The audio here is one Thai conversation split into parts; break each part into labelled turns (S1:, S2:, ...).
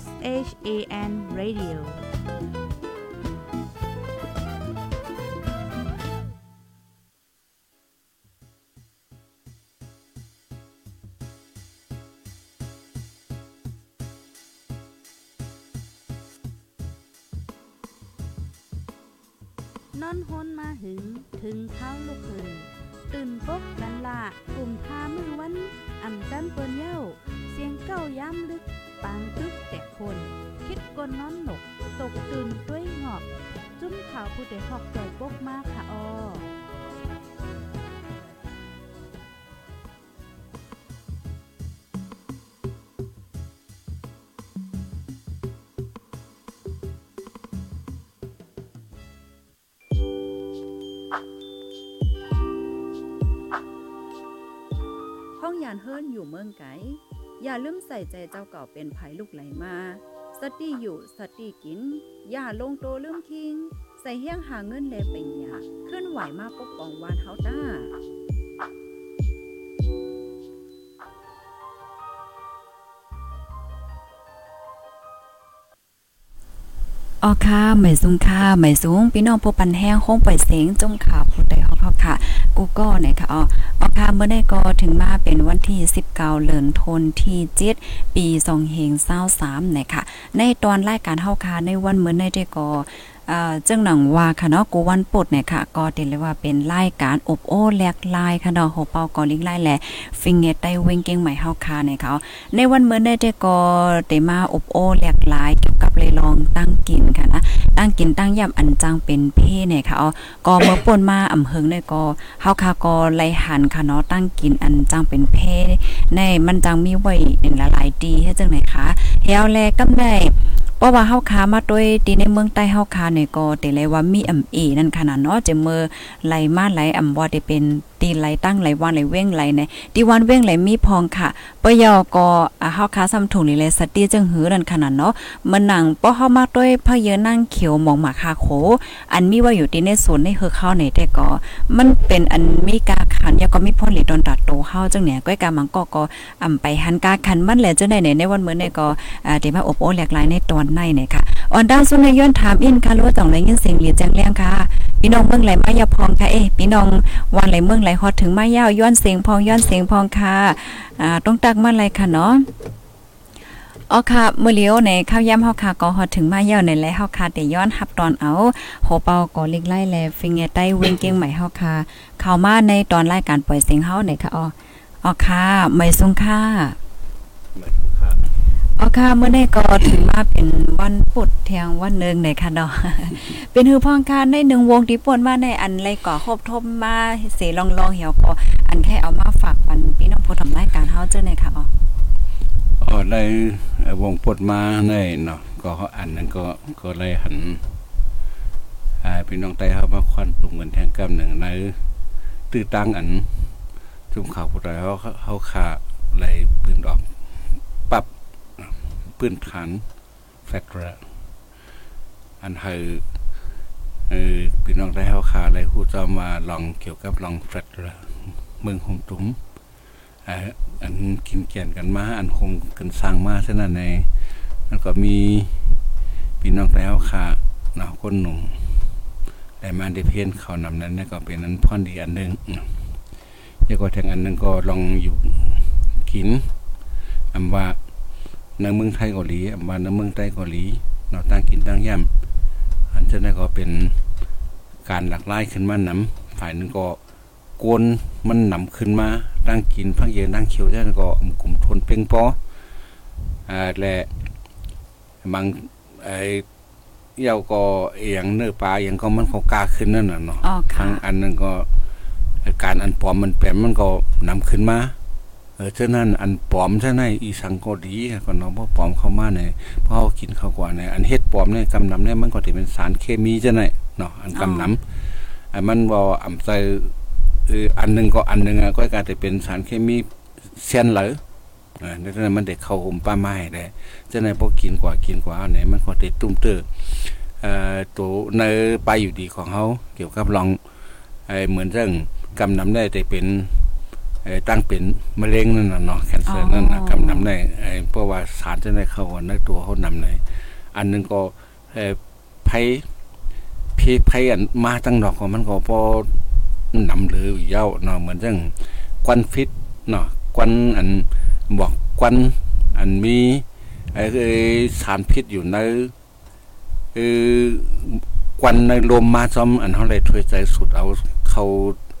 S1: S H A N Radio ผู้ใดหอกใจปกมากค่ะออ
S2: ห้องยานเฮิรนอยู่เมืองไกอย่าลืมใส่ใจเจ้าเก่าเป็นภัยลูกไหลมา สติอยู่สติกิน อย่าลงโตลืมคิง ใส่เฮี้ยงหาเงินแลเป็นหยาขึ้นไหวมาปกป้องวานเฮาต้า
S3: ออค่ะหมายสูงค่ะหมายสูงพี่น้องผู้ปันแห้งห้งปล่อยเสียงจมข่าวผู้ใดฮอกๆค่ะ กูก็เนี่ยค่ะอ๋อออค่ะเมื่อได้ก็ถึงมาเป็นวันที่19เดือนธันที่7ปี2เฮง23เนี่ยค่ะ ในตอนรายการเฮาค่ะในวันเมื่อได้ก็ อ่อจังหนังว่าค่ะเนาะกูวันปดเนี่ยค่ะ ก็ติเลยว่าเป็นรายการอบโอ้แลกลายค่ะเนาะโหเปาก็ลิงไล่แหละฟิงเงตได้เวงเก่งใหม่เฮาค่ะเนี่ยค่ะในวันเมื่อได้ได้ก็ได้มาอบโอ้แลกลายเกี่ยวกับเลยลองตั้งกินค่ะนะตั้งกินตั้งย่ำอันจังเป็นเพ่เนี่ยค่ะอ๋อก็เมื่อป่นมาอำเฮิงเนี่ยก็เฮาค่ะก็ไล่หันค่ะเนาะตั้งกินอันจังเป็นเพ่ในมันจังมีไว้ในหลายๆดีให้จังไหนคะเฮาแลกำได้ เพราะว่าเฮาค้ามาด้วยตีในเมืองใต้เฮาค้าเนี่ยก็แต่เลยว่ามีอำเอนั่นขนาดเนาะจะเมื่อไหลมาไหลอำว่ได้เป็นตีไหลตั้งไหลวันไหลเว้งไหลในตีวันเว้งไหลมีพองค่ะปะยอก็อ่าเฮาค้าซ้ำถุงนี่เลยสติจังหือนั่นขนาดเนาะมันหนังป้อเข้ามาด้วยพะเยอะนั่งเขียวหมองหมาคาโขอันมีว่าอยู่ที่ในสวนในเฮือเข้าในแต่ก็มันเป็นอันมีกาขันยาก็มีพ่นหลีดอนตัดโตเข้าจังเนี่ยก้อยกามังก็ก็อ่ำไปหันกาขันมันแหละจังได๋ในในวันเมื้อเนี่ยก็อ่าที่มาอบโอ้แหลกหลายในตอนในเนี่ยค่ะออนดาวสุนย้อนถามอินค่ะรู้ต้องได้ยินเสียงเหลียแจ้งแรงค่ะพี่น้องเมืองไหลมายาพองค่ะเอ้พี่น้องวันไหลเมืองไหลฮอดถึงมายาวย้อนเสียงพองย้อนเสียงพองค่ะอ่าต้องตักมาไหลค่ะเนาะอ๋อค่ะมื้อเลียวในข้าวย่ำเฮาค่ะก็ฮอดถึงมาเยี่ยวในและเฮาค่ะได้ย้อนรับตอนเอาโหเปาก็เล็กไล่แลฟิงเงใต้เวงเก่งใหม่เฮาค่ะเข้ามาในตอนรายการปล่อยเสียงเฮาในค่ะอ๋ออ๋อค่ะไม่สูงค่า
S4: ยถึงค่ะ
S3: อ๋อค่ะเมื่อได้ก็ถึงมาเป็นวันพุธเทียงวันหนึ่งในค่ะเนาะเป็นฮือพ้องค่ะในหนึ่งวงที่ป่นมาในอันไรก่อครบทบมาเสลองๆเหี่ยวก็อันแค่เอามาฝากปันพี่น้องผู้ทำรายการเฮาเจ้าในค่ะอ๋อ
S4: อ๋อในวงปดมาในเนาะก็อันนั้นก็ก็เลยหันอ่าพี่น้องไต้เฮามาควันตุ่มกันแทงกำหนึ่งในตื้อตั้งอันจุ่มข่าวผู้ใดเฮาเฮาขาเลยปืนออก ปืนฐานแฟกระอันเออพี่น้องได้เฮาขาเลยฮู้จะมาลองเกี่ยวกับลองแฟกระเมืองหงตุ้มอันกินเกียนกันมาอันคงกันสร้างมาฉะนั้นในแล้วก็มีพี่น้องแล้วค่ะเนาะคนหนุ่มได้มาได้เพียนเขานำนั้นก็เป็นนั้นพรดีอันหนึงแล้วก็ทางอันหนึงก็ลองอยู่กินอำว่า ในเมืองไทยเกาหลีอำว่าในเมืองใต้เกาหลีเนาะตั้งกินตั้งย่ำอันฉะนั้นก็เป็นการหลากหลายขึ้นมานำฝ่ายหนึงก็กวนมันหนำขึ้นมาตั้งกินพักเย็นตั้งเขียวแล้วก็อำกลุ่มทนเป่งปออ่าและบางไอ้เยาก็เอียงเนื้อปลาเอียงก็มันก็กล้าขึ้นนั่นน่ะเนาะ
S3: อ๋อค่ะ
S4: ทางอันนั้นก็การอันปลอมมันแปลมมันก็นำขึ้นมา เออฉะนั้นอันปลอมฉะนั้นอีสังก็ดีก็เนาะเพราะปลอมเข้ามาในเพราะเขากินเข้ากว่าในอันเฮ็ดปลอมเนี่ยกำนำเนี่ยมันก็สิเป็นสารเคมีจังได๋เนาะอันกำนำอันมันบ่อำใส่เอออันหนึ่งก็อันหนึ่งอะก็กลายจะเป็นสารเคมีเซียนเหลออ่าดังนั้นมันเด็กเข้าหุมป้าไม้ได้จะในพวกกินกว่ากินกว่าอันไหนมันก็ติดตุ้มเตอเอ่อตัวในไปอยู่ดีของเขาเกี่ยวกับลองไอ้เหมือนเรื่องกำนำได้แต่เป็นไอ้ ตั้งเป็นมะเร็งนั่นน่ะเนาะแคนเซอร์นั่นน่ะกำนำในเพราะว่าสารจะได้เข้าในตัวเขานำในอันนึงก็เอ่อไผพี่ไผอันมาตั้งดอกของมันก็พอนำหรือเย้าเนาะเหมือนจังควันฟิตเนาะควันอันบอกควันอันมีไอ้สารพิษอยู่ในเออควันในลมมาซ้อมอันเฮาเลยถวยใจสุดเอาเขา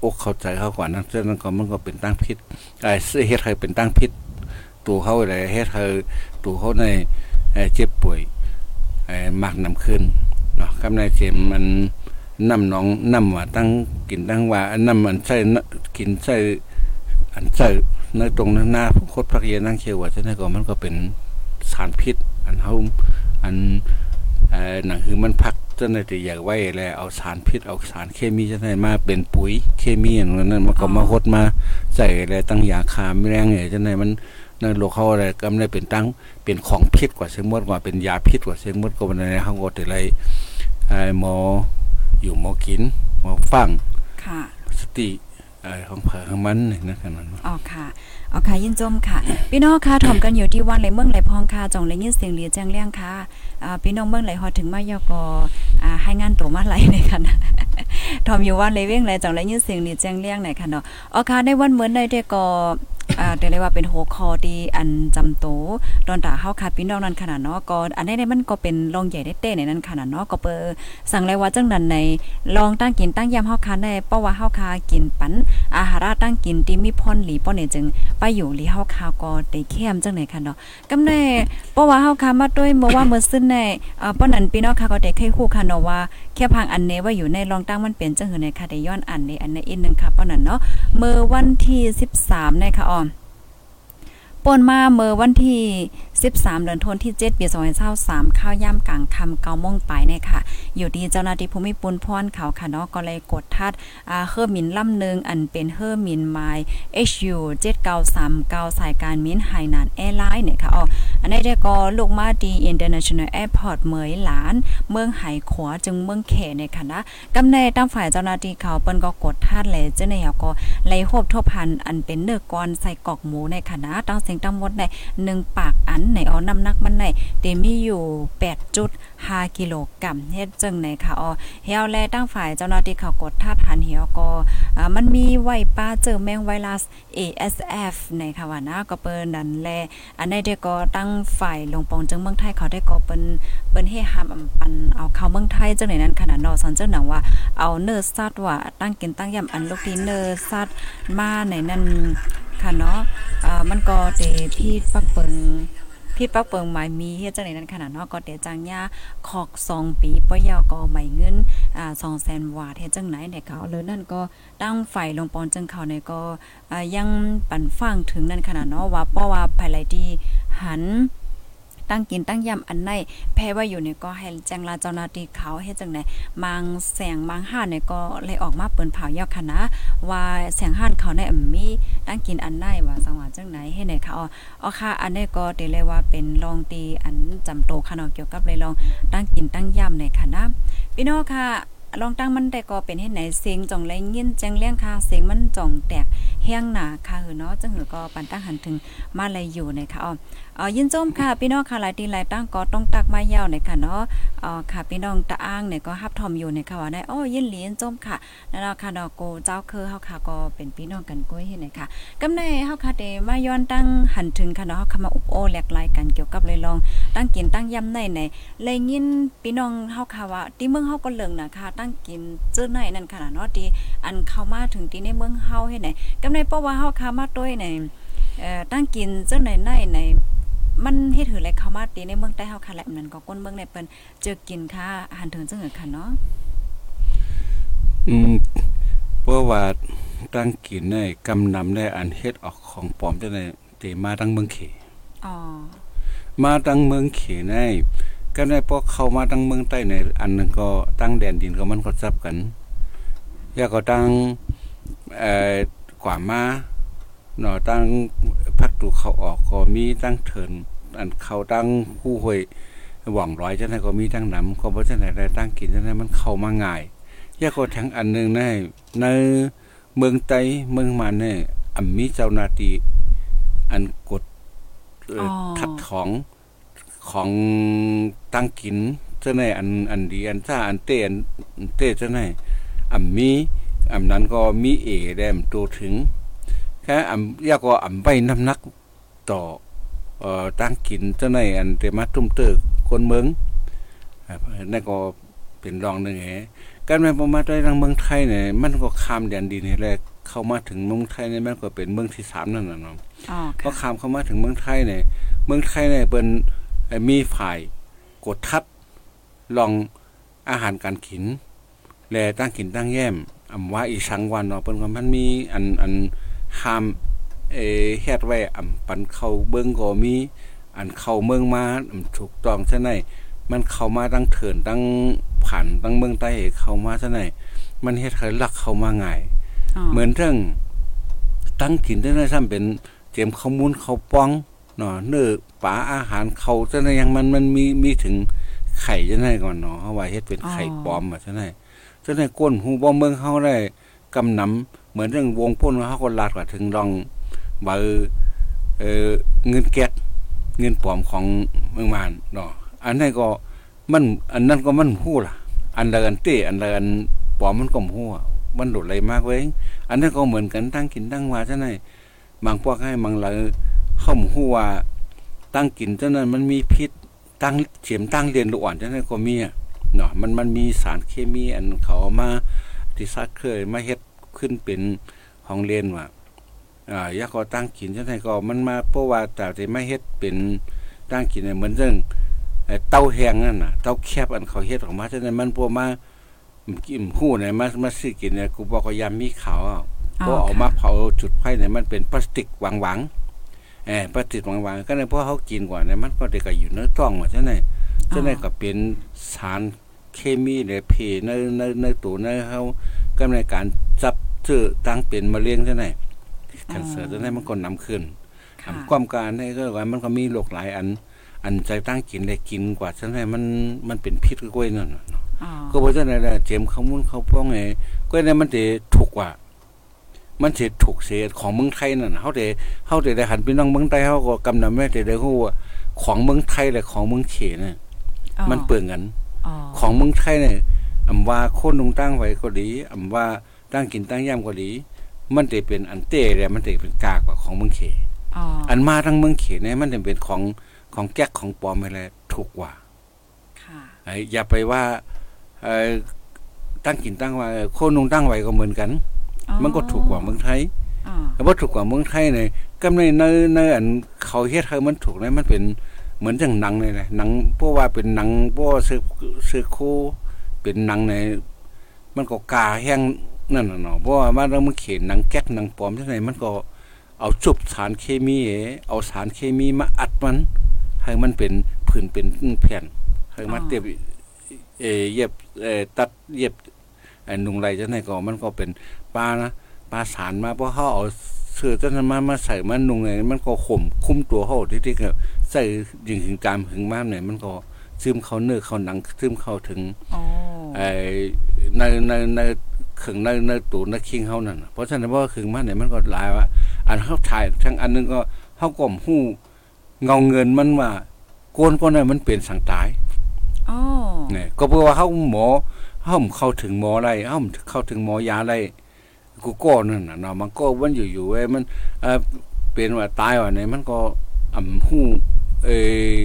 S4: อกเข้าใจเขาก่อนนั้นฉะนั้นก็มันก็เป็นตั้งพิษไอ้เฮ็ดให้เป็นตั้งพิษตัวเขาอะไรเฮ็ดให้ตัวเขาในเจ็บป่วยมากนำขึ้นเนาะกำในเจมมันน้ำน้องน้ำว่าตั้งกินตั้งว่าน้ำมันใส่กินใส่อันใส่ในตรงนั้นหน้าโคตรพระเยนั่งเขียวว่าฉะนั้นก็มันก็เป็นสารพิษ อันเฮาอันเอ่อหนังคือมันพัก จนได้อยากไว้แล้วเอาสารพิษเอาสารเคมีจะได้มาเป็นปุ๋ยเคมีอย่างนั้นมันก็มาหดมาใส่อะไรตั้งยาคาแมลงเนี่ยจังได๋มันในโลกเขาอะไรก็ได้เป็นตั้งเป็นของพิษกว่าเสียงมดกว่าเป็นยาพิษกว่าเสียงมดก็บ่ได้เฮาก็ได้ไรไอ้หมออยู่หมอกินหมอฟัง
S3: ค่ะ
S4: สติเอ่อของเผอของมันนี่นะขนาดนั้น
S3: อ๋อค่ะ อ๋อค่ะยินจมค่ะ พี่น้องค่ะถ่อมกันอยู่ที่วันไหลเมืองไหลพองค่ะจ่องไหลยินเสียงเรียแจ้งเลี้ยงค่ะพี่น้องเมืองไหลฮอดถึงมายอกออ่าให้งานตัวมาไหลในค่ะนะถ่อมอยู่วันไหลเว้งไหลจ่องไหลยินเสียงเรียแจ้งเลี้ยงหนค่ะเนาะอ๋อค่ะในวันเหมือนในเด็กก็ อ่าเรียกได้ว่าเป็นหัวคอที่อันจำโตตอนตาเฮาค่ะพี่น้องนั้นขนาดเนาะก็อันนี้มันก็เป็นรองใหญ่ได้เต้ในนั้นขนาดเนาะก็เปิสั่งเลยว่าจังนั้นในลองตั้งกินตั้งยามเฮาค่ะได้เพราะว่าเฮาค่ะกินปันอาหารตั้งกินที่มีพรหลีป้อเนี่ยจึงไปอยู่หลีเฮาคาก็ได้เข้มจังไหนค่ะเนาะกำแน่เพราะว่าเฮาคามาด้วยเมื่อว่าเมื่อซึ่นในเอ่อป้อนั้นพี่น้องค่ะก็ได้เคยคู่ค่ะเนาะว่าแค่พังอันเนว่าอยู่ในรองตั้งมันเป็นจังหือในค่ะได้ย้อนอันในอันในอีกนึงค่ะป้อนั้นเนาะเมื่อวันที่ 13นะคะอ้อ ป่นมาเมื่อวันที่ 13 เดือนธันวาคมที่ 7 ปี2023ข้าวย่ำกลางค่ำ9โมงไปเนี่ยค่ะ อยู่ดีเจ้าหน้าที่ภูมิปุนพรเขาค่ะเนาะก็เลยกดทัดอ่าเฮอร์มินลำนึงอันเป็นเฮอร์มินไมล์ HU 7939สายการมินไฮนานแอร์ไลน์เนี่ยค่ะอ๋ออันนี้ได้ก็ลูกมาดี International Airport เหมยหลาน เมืองไหขวาจึงเมืองเขเนี่ยค่ะนะกำในตั้งฝ่ายเจ้าหน้าที่เขาเปิ้นก็กดทัดเลยเจ้าเนี่ยก็ไล่โหบทบพันอันเป็นเนื้อกรใส่กอกหมูในคณะตั้งเสียงตั้งหมดใน1ปากอันในเอน้ำหนักมันในเตมีอยู่8.5กิโลกรัมเฮ็ดจังไหนค่ะออเฮียวแลตั้งฝ่ายเจ้าหน้าที่เขากดทัดหันเหียวก็มันมีไวป้าเจอแมงไวรัส ASF ในค่ะว่านะก็เปิ้นนั่นแลอันนี้ได้ก็ตั้งฝ่ายลงปองจังเมืองไทยเขาได้ก็เปิ้นเปิ้นเฮ็ดหามอำปันเอาเข้าเมืองไทยจังไหนนั้นขนาดนอสันเจ้าหนังว่าเอาเนื้อสัตว์ว่าตั้งกินตั้งยำอันลูกที่เนื้อสัตว์มาในนั้น ค่ะเนาะอ่ามันก็เตพี่ปักเปิงพี่ปักเปิงหมายมีเฮ็ดจังไหนนั้นขนาดเนาะก็เตจังยาขอก2ปีปยาก็ใหม่เงินอ่า200,000วาทเฮ็ดจังไหนเนี่ยเขาเลยนั่นก็ตั้งไฟลงปอนจังเขาเนี่ยก็อ่ายังปั่นฟังถึงนั่นขนาดเนาะว่าเพราะว่าภายไลที่หัน ตั้งกินตั้งยำอันไหนแพ้ว่าอยู่เนี่ยก็ให้แจ้งลาเจ้าหน้าที่เขาให้จังไหนมังแสงมังห้านเนี่ยก็เลยออกมาเปิ้นเผายอกคณะว่าแสงห้านเขาในมีตั้งกินอันไหนว่าสังว่าจังไหนให้ไหนเขาอ๋อค่ะอันนี้ก็เดเลยว่าเป็นรองตีอันจำโตค่ะเนาะเกี่ยวกับเลยลองตั้งกินตั้งยำในคณะพี่น้องค่ะ ลองตั้งมันแต่ก็เป็นเฮ็ดไหนเสียงจ่องแรงยินจังเลี้ยงค่ะเสียงมันจ่องแตกแห้งหนาค่ะหือเนาะจังหือก็ปันตั้งหันถึงมาเลยอยู่ในค่ะอ๋ออยินจมค่ะพี่น้องค่ะหลายตีหลายตั้งก็ต้องตักมายาวในค่ะเนาะอ่อค่ะพี่น้องตะอ้างเนี่ยก็ฮับทอมอยู่ในค่ะว่าได้อ้อยินเหลียนจมค่ะนั่นเนาค่ะเนาะโกเจ้าคือเฮาค่ะก็เป็นพี่น้องกันก้อยเฮ็ดในค่ะกำในเฮาค่ะเดมาย้อนตั้งหันถึงค่ะเนาะเฮาค่ะมาอุบโอแหลกลายกันเกี่ยวกับเลยลองตั้งกินตั้งยำในในเลยยินพี่น้องเฮาค่ะว่าที่เมืองเฮาก็เลิงนะคะตั้งกินเจอในนั่นค่ะเนาะที่อันเข้ามาถึงที่ในเมืองเฮาเฮ็ดไหนกำในเพราะว่าเฮาค่ะมาด้วยในเอ่อตั้งกินเจอในในในมันเฮ็ดหือแลเข้ามาตีในเมืองใต้เฮาค่ะแหละนั้นก็ก้นเมืองในเปิ้นเจอกินค่ะหันถึงจังหือค่ะเนาะ
S4: อืมเพราะว่าตั้งกินในกำนำได้อันเฮ็ดออกของปลอมจังได๋เตมาตั้งเมืองเข
S3: อ๋อ
S4: มาตั้งเมืองเขใน ก็ได้พอเข้ามาตั้งเมืองใต้ในอันนึงก็ตั้งแดนดินก็มันก็จับกันแล้วก็ตั้งเอ่อกว่ามาเนาะตั้งพักตูเข้าออกก็มีตั้งเถินอันเข้าตั้งคู่ห้วยหว่องร้อยจังได๋ก็มีตั้งนํก็บ่จังได๋ได้ตั้งกินจังได๋มันเข้ามาง่ายแล้วก็ทั้งอันนึงในในเมืองไต้เมืองมันเนี่ยอ่ำมีเจ้าหน้าที่อันกดเอ่ออ
S3: อ
S4: ทัดของ ของตั้งกินเจ้าไหนอันอันดีอันซ่าอันเตอันเตเจ้าไหนอ่ำมีอ่ำนั้นก็มีเอแดมตัวถึงแค่อ่ำยากก็อ่ำใบน้ำหนักต่อเอ่อตั้งกินเจ้าไหนอันเตมาตุ้มเติกคนเมืองครับนั่นก็เป็นรองหนึ่งแหการแม่นบ่มาได้ทางเมืองไทยเนี่ยมันก็ข้ามแดนดินนี่แหละเข้ามาถึงเมืองไทยเนี่ยมันก็เป็นเมืองที่สามนั่นน่ะเนาะ
S3: อ๋อ
S4: พอ
S3: ค่ะ
S4: ข้ามเข้ามาถึงเมืองไทยเนี่ยเมืองไทยเนี่ยเป็นเอ่อ มีฝ่ายกดทับลองอาหารการกิน แลตั้งกินตั้งแย้มอำว่าอีสังวันเนาะเปิ้นว่ามันมีอันอันห้ามเออเฮ็ดไว้อำปันเข้าเบิ่งก็มี อันเข้าเมืองมาอำถูกต้องซะไหนมันเข้ามาตั้งเถินตั้งผ่านตั้งเมืองใต้เข้ามาซะไหนมันเฮ็ดให้ลักเข้ามาง่ายเหมือนเรื่องตั้งกินได้ได้ซ้ำเป็นเตรียมข้าวมูลข้าวป้อง เนาะเนื้อปลาอาหารเขาจะได้ยังมันมันมีมีถึงไข่จะได้ก่อนเนาะเพราะว่าเฮ็ดเป็นไข่ปลอมอะจะได้จะได้ก้นหูบ่เมืองเฮาได้กำนำเหมือนเรื่องวงพ่นเฮาก็ลาดกว่าถึงลองว่าเออเออเงินแก๊สเงินปลอมของเมืองมานเนาะอันนั้นก็มันอันนั้นก็มันฮู้ล่ะ อันเดินเต้อันเดินปลอมมันก็ฮู้อะมันโดดเลยมากเว้ยอันนั้นก็เหมือนกันตั้งกินตั้งว่าเท่านั้นบางพวกให้บางเลย เข้าหมู่ฮู้ว่าตั้งกินเท่านั้นมันมีพิษตั้งเฉียมตั้งเรียนลูกอ่อนเท่านั้นก็มีอะเนาะมันมันมีสารเคมีอันเขาเอามาที่ซักเคยมาเฮ็ดขึ้นเป็นของเรียนว่าอ่ายาก็ตั้งกินเท่านั้นก็มันมาเพราะว่าแต่ที่ไม่เฮ็ดเป็นตั้งกินเนี่ยเหมือนเรื่องไอ้เต้าแห้งนั่นน่ะเต้าแคบอันเขาเฮ็ดออกมาเท่านั้นมันพวกมากินหู้เนี่ยมามาซื้อกินเนี่ยกูบอกว่ายามมีขาวอะก็เอามาเผาจุดไฟเนี่ยมันเป็นพลาสติกวางๆเออพลาสติกวางๆก็เลยพอเขากินกว่าเนี่ยมันก็ได้ก็อยู่ในท้องว่าใช่ไหมใช่ไหมก็เป็นสารเคมีเนี่ยเพในในในตัวในเขาก็ในการจับเจอตั้งเป็นมะเร็งใช่ไหมแคนเซอร์ใช่ไหมมันก็นำขึ้น
S3: ค่ะ
S4: ความการนี่ก็ว่ามันก็มีโรคหลายอัน อันใจตั้งกินได้กินกว่าใช่ไหมมันมันเป็นพิษกล้วยนั่นน่ะ
S3: อ๋อ
S4: ก็เพราะฉะนั้นแหละเจมข้าวมุนข้าวป้องไงก็เนี่ยมันจะถูกกว่า มันสิถูกเสียของเมืองไทยนั่นน่ะเฮาได้เฮาได้ได้หันพี่น้องเมืองไทยเฮาก็กำนำแม่ได้ได้ฮู้ว่าของเมืองไทยและของเมืองเขน่ะ
S3: อ๋อ
S4: มันเปื่องกัน
S3: อ๋อ
S4: ของเมืองไทยเนี่ยอำว่าโคนลงตั้งไว้ก็ดีอำว่าตั้งกินตั้งย่ำก็ดี มันจะเป็นอันเต้และมันจะเป็นกากกว่าของเมืองเข
S3: อ๋อ
S4: อันมาทั้งเมืองเขเนี่ยมันจะเป็นของของแก๊กของปลอมอะไรถูกกว่า
S3: ค่ะ
S4: ไอ้อย่าไปว่าเอ่อตั้งกินตั้งไว้โคนลงตั้งไว้ก็เหมือนกัน
S3: อ๋อ
S4: มันก็ถูกกว่าเมืองไทย
S3: อ๋อ
S4: แต่ว่าถูกกว่าเมืองไทยเนี่ยก็ในในในอันเขาเฮ็ดให้มันถูกเนี่ยมันเป็นเหมือนอย่างหนังเลยนะหนังเพราะว่าเป็นหนังเพราะว่าซื้อซื้อคู่เป็นหนังในมันก็กาแห้งนั่นน่ะเนาะเพราะว่ามันเรามันเขียนหนังแก๊กหนังปลอมจังไดมันก็เอาจุบสารเคมี เอเอาสารเคมีมาอัดมัน ให้มันเป็นผื่นเป็นแผ่นให้มันเตียบเออเย็บเออตัดเย็บไอ้นุงไรจังไดก็มันก็เป็น ปลานะปลาสารมาเพราะเขาเอาเสื้อจนมามาใส่มันนุ่งไงมันก็ข่มคุ้มตัวเขาที่ที่ก็ใส่ยิงถึงการถึงมากเนี่ยมันก็ซึมเข้าเนื้อเข้าหนังซึมเข้าถึง
S3: อ๋อ
S4: ไอ้ในในในขึงในในตูในคิงเขานั่นน่ะเพราะฉะนั้นว่าขึงมาเนี่ยมันก็หลายว่า อันเขาถ่ายทั้งอันนึงก็เขาก็หู้เงาเงินมันว่าโกนก็เนี่ยมันเป็นสังตาย
S3: อ๋อ
S4: เนี่ยก็เพราะว่าเขาหมอเขาเข้าถึงหมออะไรเขาเข้าถึงหมอยาอะไร กูก็นั่นน่ะเนาะมันก็วันอยู่ๆไอ้มันเออเป็นว่าตายว่าเนี่ยมันก็อ่ำหู้เออ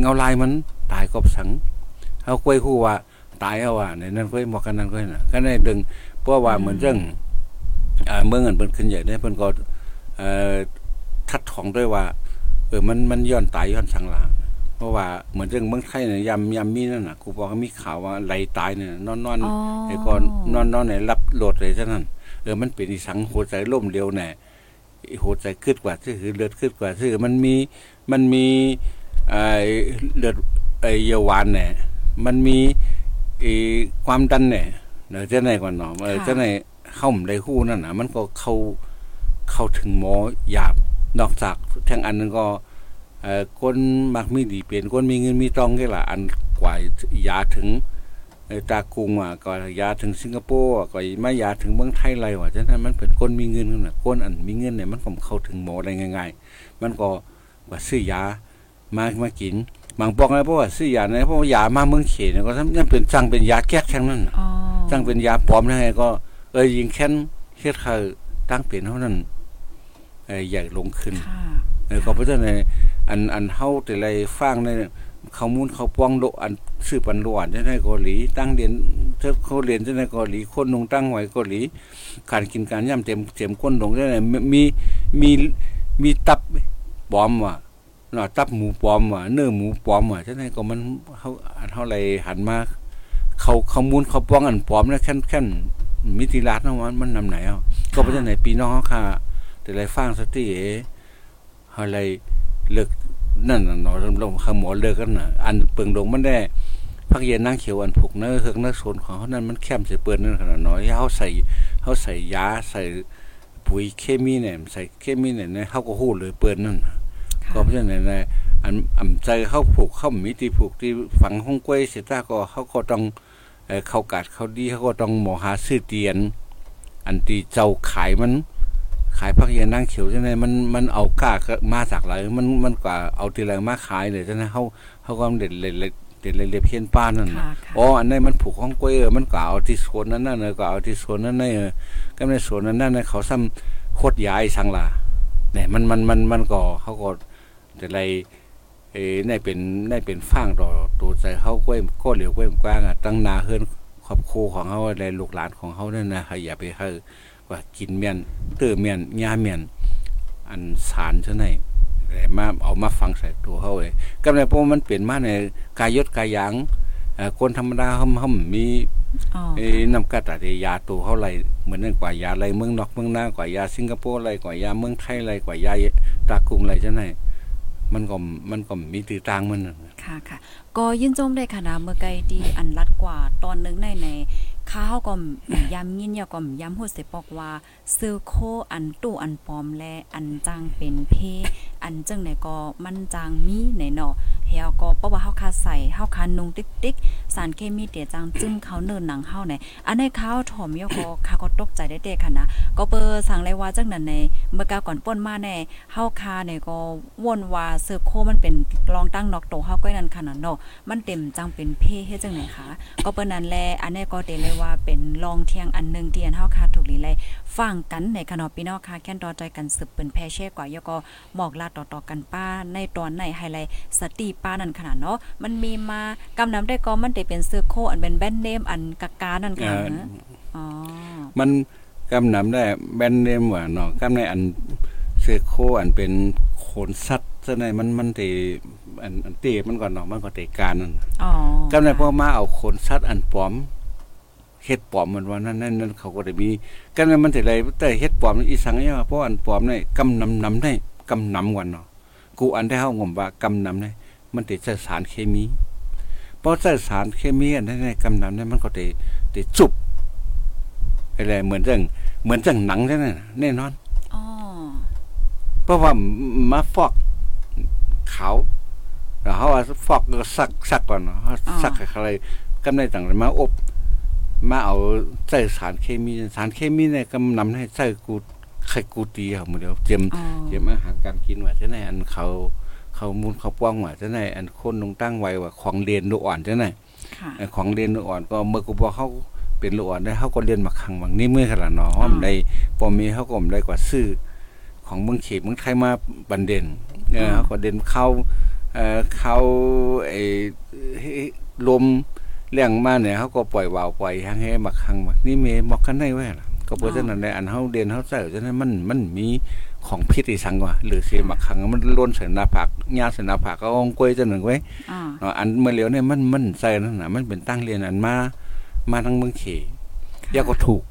S4: เงาลายมันตายกบสังเฮาคุยฮู้ว่าตายเอาว่าในนั้นคุยหมอกันนั้นคุยน่ะก็ได้ดึงเพราะว่าเหมือนเรื่องอ่าเมืองอันเพิ่นขึ้นใหญ่ได้เพิ่นก็เอ่อทัดของด้วยว่า เออมันมันย้อนตายย้อนสังหลาเพราะว่าเหมือนเรื่องเมืองไทยเนี่ยยามยามมีนั่นน่ะกูบอกว่ามีข่าวว่าไหลตายเนี่ยนอนนอน
S3: อ๋อ
S4: ไอ้ก่อนนอนนอนไหนรับโหลดเลยเท่านั้น เออมันเป็นอีสังหัวใจล่มเร็วแน่หัวใจขึ้นกว่าที่คือเลือดขึ้นกว่าที่มันมีมันมีไอ้เลือดไอ้เยาวานแน่มันมีไอ้ความดันแน่เดี๋ยวจะไหนก่อนเนาะเออ
S3: ค่ะ
S4: จะไหนเข้าในหู้นั่นน่ะมันก็เข้าเข้าถึงหมอหยาบนอกจากทั้งอันนึงก็เอ่อคนมักมีดีเป็นคนมีเงินมีตองแค่ละอันกว่ายาถึงไอ้ ตากุงอะก็ยาถึงสิงคโปร์ก็มายาถึงเมืองไทยไรว่ะฉะนั้นมันเป็นคนมีเงินน่ะคนอันมีเงินเนี่ยมันผมเข้าถึงหมอได้ง่าย ๆ มันก็ว่าซื้อยามามากินบางบอกเลยเพราะว่าซื้อยาเนี่ยเพราะว่ายามาเมืองเขตเนี่ยก็ทำยังเป็นสั่งเป็นยาแก้ทั้งนั้น
S3: อ๋อ
S4: สั่งเป็นยาปลอมได้ไงก็เออยิงแค้นเฮ็ดเขาตั้งเป็นเท่านั้นเออใหญ่ลงขึ้น
S3: ค่ะ
S4: เออก็เพราะฉะนั้นอันอันเฮาแต่ไรฟังใน ข้อมูลเขาป้องโลอันสืบอันโลอันได้เกาหลี ตั้งเรียนเถ้าเขาเรียนได้เกาหลีคนลงตั้งไว้เกาหลีการกินการย่ำเต็มเต็มคนลงได้มีมีมีตับปลอมว่ะเนาะตับหมูปลอมว่ะเนื้อหมูปลอมว่ะฉะนั้ก็มันเฮาอันเฮาไรหันมาเขาข้อมูลเขาป้องอันปลอมแล้วแค่นแค่นมิติรัฐเนะมันมันนำไหนอะก็เพราะฉะนั้นปีน้องค่ะ แต่ไรฟังสติเอเฮาไรเลิก นั่นน่ะเนาะลงขหมอเลิกกันน่ะ อันเปิงลงมันได้พักเย็นนั่งเขียวอันผูกเนื้อเฮือกเนื้อโซนของเขานั่นมันแคมใส่เปิ้นนั่นขนาดน้อยเฮาใส่เฮาใส่ยาใส่ปุ๋ยเคมีเนี่ยใส่เคมีเนี่ยเฮาก็ฮู้เลยเปิ้นนั่นน่ะ
S3: ค่ะ
S4: ก็เพราะฉะนั้นนะอันอำใจเข้าผูกเข้ามีที่ผูกที่ฝังห้องกล้วยเสร็จแล้วก็เขาก็ต้องเอ่อเข้ากาดเขาดีเขาก็ต้องหมอหาซื้อเตียน อันที่เจ้าขายมัน ขายพักเย็นนั่งเขียวใช่ไหมมันมันเอากล้าก็มาจากไหนมันมันกว่าเอาทีไรมาขายเลยใช่ไหมเขาเขาก็เด็ดเลยเด็ดเลยเล็บเพี้ยนป้านนั่นน่ะ
S3: ค่ะค่ะ
S4: อ๋ออันนี้มันผูกห้องกล้วยเออมันก็เอาที่สวนนั้นน่ะเนอะก็เอาที่สวนนั้นน่ะเออก็ในสวนนั้นน่ะเขาซ้ำโคตรย้ายสังลาเนี่ยมันมันมันมันก็เขาก็แต่ไรเอ้ในเป็นในเป็นฟางต่อตัวใจเขากล้วยก็เหลียวกล้วยกว้างอะตั้งนาเฮือนครอบครัวของเขาในลูกหลานของเขานั่นนะอย่าไปให้ ว่ากินเมียนเตื้อเมียนยาเมียน อันสารเท่าไหนแต่มาเอามาฟังใส่ตัวเขาเลยก็ในเพราะมันเปลี่ยนมาในกายยศกายหยางเอ่อคนธรรมดาห่มห่มมี
S3: อ๋อ
S4: เอ้นำกัดอะไรยาตัวเขาไรเหมือนนั่นกว่ายาอะไรเมืองนอกเมืองหน้ากว่ายาสิงคโปร์อะไรกว่ายาเมืองไทยอะไรกว่ายาตากรุงอะไรเท่าไหนมันก็มันก็มีตีต่างมันน่ะ
S3: ค่ะค่ะ ก็ยินจมได้ค่ะนะเมื่อไกลดีอันรัดกว่าตอนหนึงในใน ข้าวก็ยำยินยาก็ยำพูดเสปอกว่าซื้อโคอันตู้อันปลอมและอันจางเป็นเพ อันจังไหนก็มันจางมีไหนเนาะ เฮียก็เพราะว่าเฮาคาใส่เฮาคานุงติ๊กติ๊กสารเคมีเตียจางจึ้มเขาเนินหนังเฮาไหนอันในข้าวถ่มยก็ข้าก็ตกใจได้เด็กค่ะนะก็เปอสั่งเลยว่าจังนั้นในเมื่อกาก่อนป่นมาแน่เฮาคาเนี่ยก็วนว่าเสือโคมันเป็นรองตั้งนอกโตเฮาก็นั่นขนาดเนาะมันเต็มจังเป็นเพ่เฮ็ดจังไหนคะก็เปิ้นนั้นแลอันนี้ก็เตเลยว่าเป็นรองเทียงอันหนึงที่อันเฮาคาถูกลีเลย ฟังกันในขนอพี่น้องค่ะแค่นต่อใจกันสืบเป็นแพเช่กว่ายก็บอกลาต่อๆกันป้าในตอนในไฮไลท์สติป้านั่นขนาดเนาะมันมีมากำนำได้ก็มันได้เป็นเสื้อโคอันเป็นแบรนด์เนมอันกากานั่นค่ะ
S4: เอ่อ
S3: นะอ๋อ
S4: มันกำนำได้แบรนด์เนมว่าเนาะกำในอันเซโคอันเป็นโขนสัตว์ซะในมันมันเตอันอันเตมันก่อนเนาะมันก็เตการนั่น
S3: อ๋อ
S4: ก็ในพอมาเอาขนสัตว์อันปลอม เฮ็ดปลอมมันว่านั่นนั่นนั่นเขาก็ได้มีก็ในมันแต่ไรแต่เฮ็ดปลอมนี่อีสังเนี่ยเพราะอันปลอมนี่กำนำนำได้กำนำกว่าเนาะกูอันได้เฮางมว่ากำนำได้มันติดใส่สารเคมีเพราะใส่สารเคมีอันนั้นในกำนำนั้นมันก็ติติจุบอะไรเหมือนจังเหมือนจังหนังนั่นน่ะแน่นอน
S3: อ๋อ
S4: เพราะว่ามาฟอกเขาแล้วเขาว่าฟอกก็สักสักก่อนเนาะเขาสักอะไรก็ได้ต่างๆมาอบ มาเอาใส่สารเคมีสารเคมีเนี่ยก็นำให้ใส่กูไข่กูตีเอาหมดเดียวเตรียม
S3: อ๋อ
S4: เตรียมอาหารการกินว่าจะไหนอันเขาเขามูลเขาป้องว่าจะไหนอันคนลงตั้งไว้ว่าของเรียนลูกอ่อนจะไหน
S3: ค่ะ
S4: ไอ้ของเรียนลูกอ่อนก็เมื่อกูบอกเขาเป็นลูกอ่อนได้เขาก็เรียนมาครั้งบางนี้เมื่อขนาดเนาะห้อมได้ปอมีเขาก็มได้กว่าซื้อของเมืองเขตเมืองไทยมาบันเด่นเออเขาก็เด่นเข้าเอ่อเข้าไอ้ลม เลี้ยงมาเนี่ยเขาก็ปล่อยวาวปล่อยหางให้มาครั้งมานี่เมบอกกันได้ไว้ล่ะก็เพราะฉะนั้นในอันเฮาเด่นเฮาใส่ฉะนั้นมันมันมีของพิษอีสังว่าหรือเสียมาครั้งมันล้นใส่หน้าผากญาใส่หน้าผากก็องกล้วยจังหนึ่งไว้
S3: อ่า
S4: เนาะอันเมื่อเหลียวเนี่ยมันมันใส่นั่นน่ะมันเป็นตั้งเรียนอันมามาทางเมืองเขตยาก็ถูก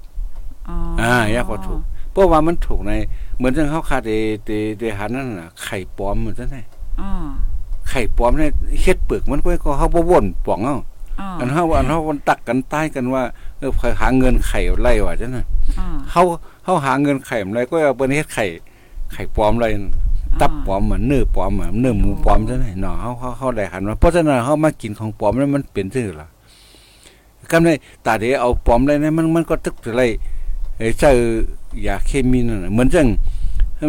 S3: อ๋อ
S4: อ่ายากกว่าถูกเพราะว่ามันถูกใน เหมือนจังเขาคาเดเดเดหันนั่นน่ะไข่ปลอมเหมือนจังได
S3: อ๋อ
S4: ไข่ปลอมเนี่ยเฮ็ดเปลือกมันก็ก็เฮาบ่ว่นป่องเอ้า
S3: อ๋อ
S4: อันเฮาอันเฮามันตักกันใต้กันว่าเออหาเงินไข่ไล่ว่าจังนั้น
S3: อ๋อ
S4: เฮาเฮาหาเงินไข่ไล่ก็เอาเปิ้นเฮ็ดไข่ไข่ปลอมเลยตับปลอมเหมือนเนื้อปลอมเหมือนเนื้อหมูปลอมจังไดเนาะเฮาเฮาเฮาได้หันว่าเพราะฉะนั้นเฮามากินของปลอมแล้วมันเป็นซื่อล่ะกำในตาเดเอาปลอมเลยนะมันมันก็ตึกอะไรไอ้เจอยาเคมีนั่นน่ะเหมือนจัง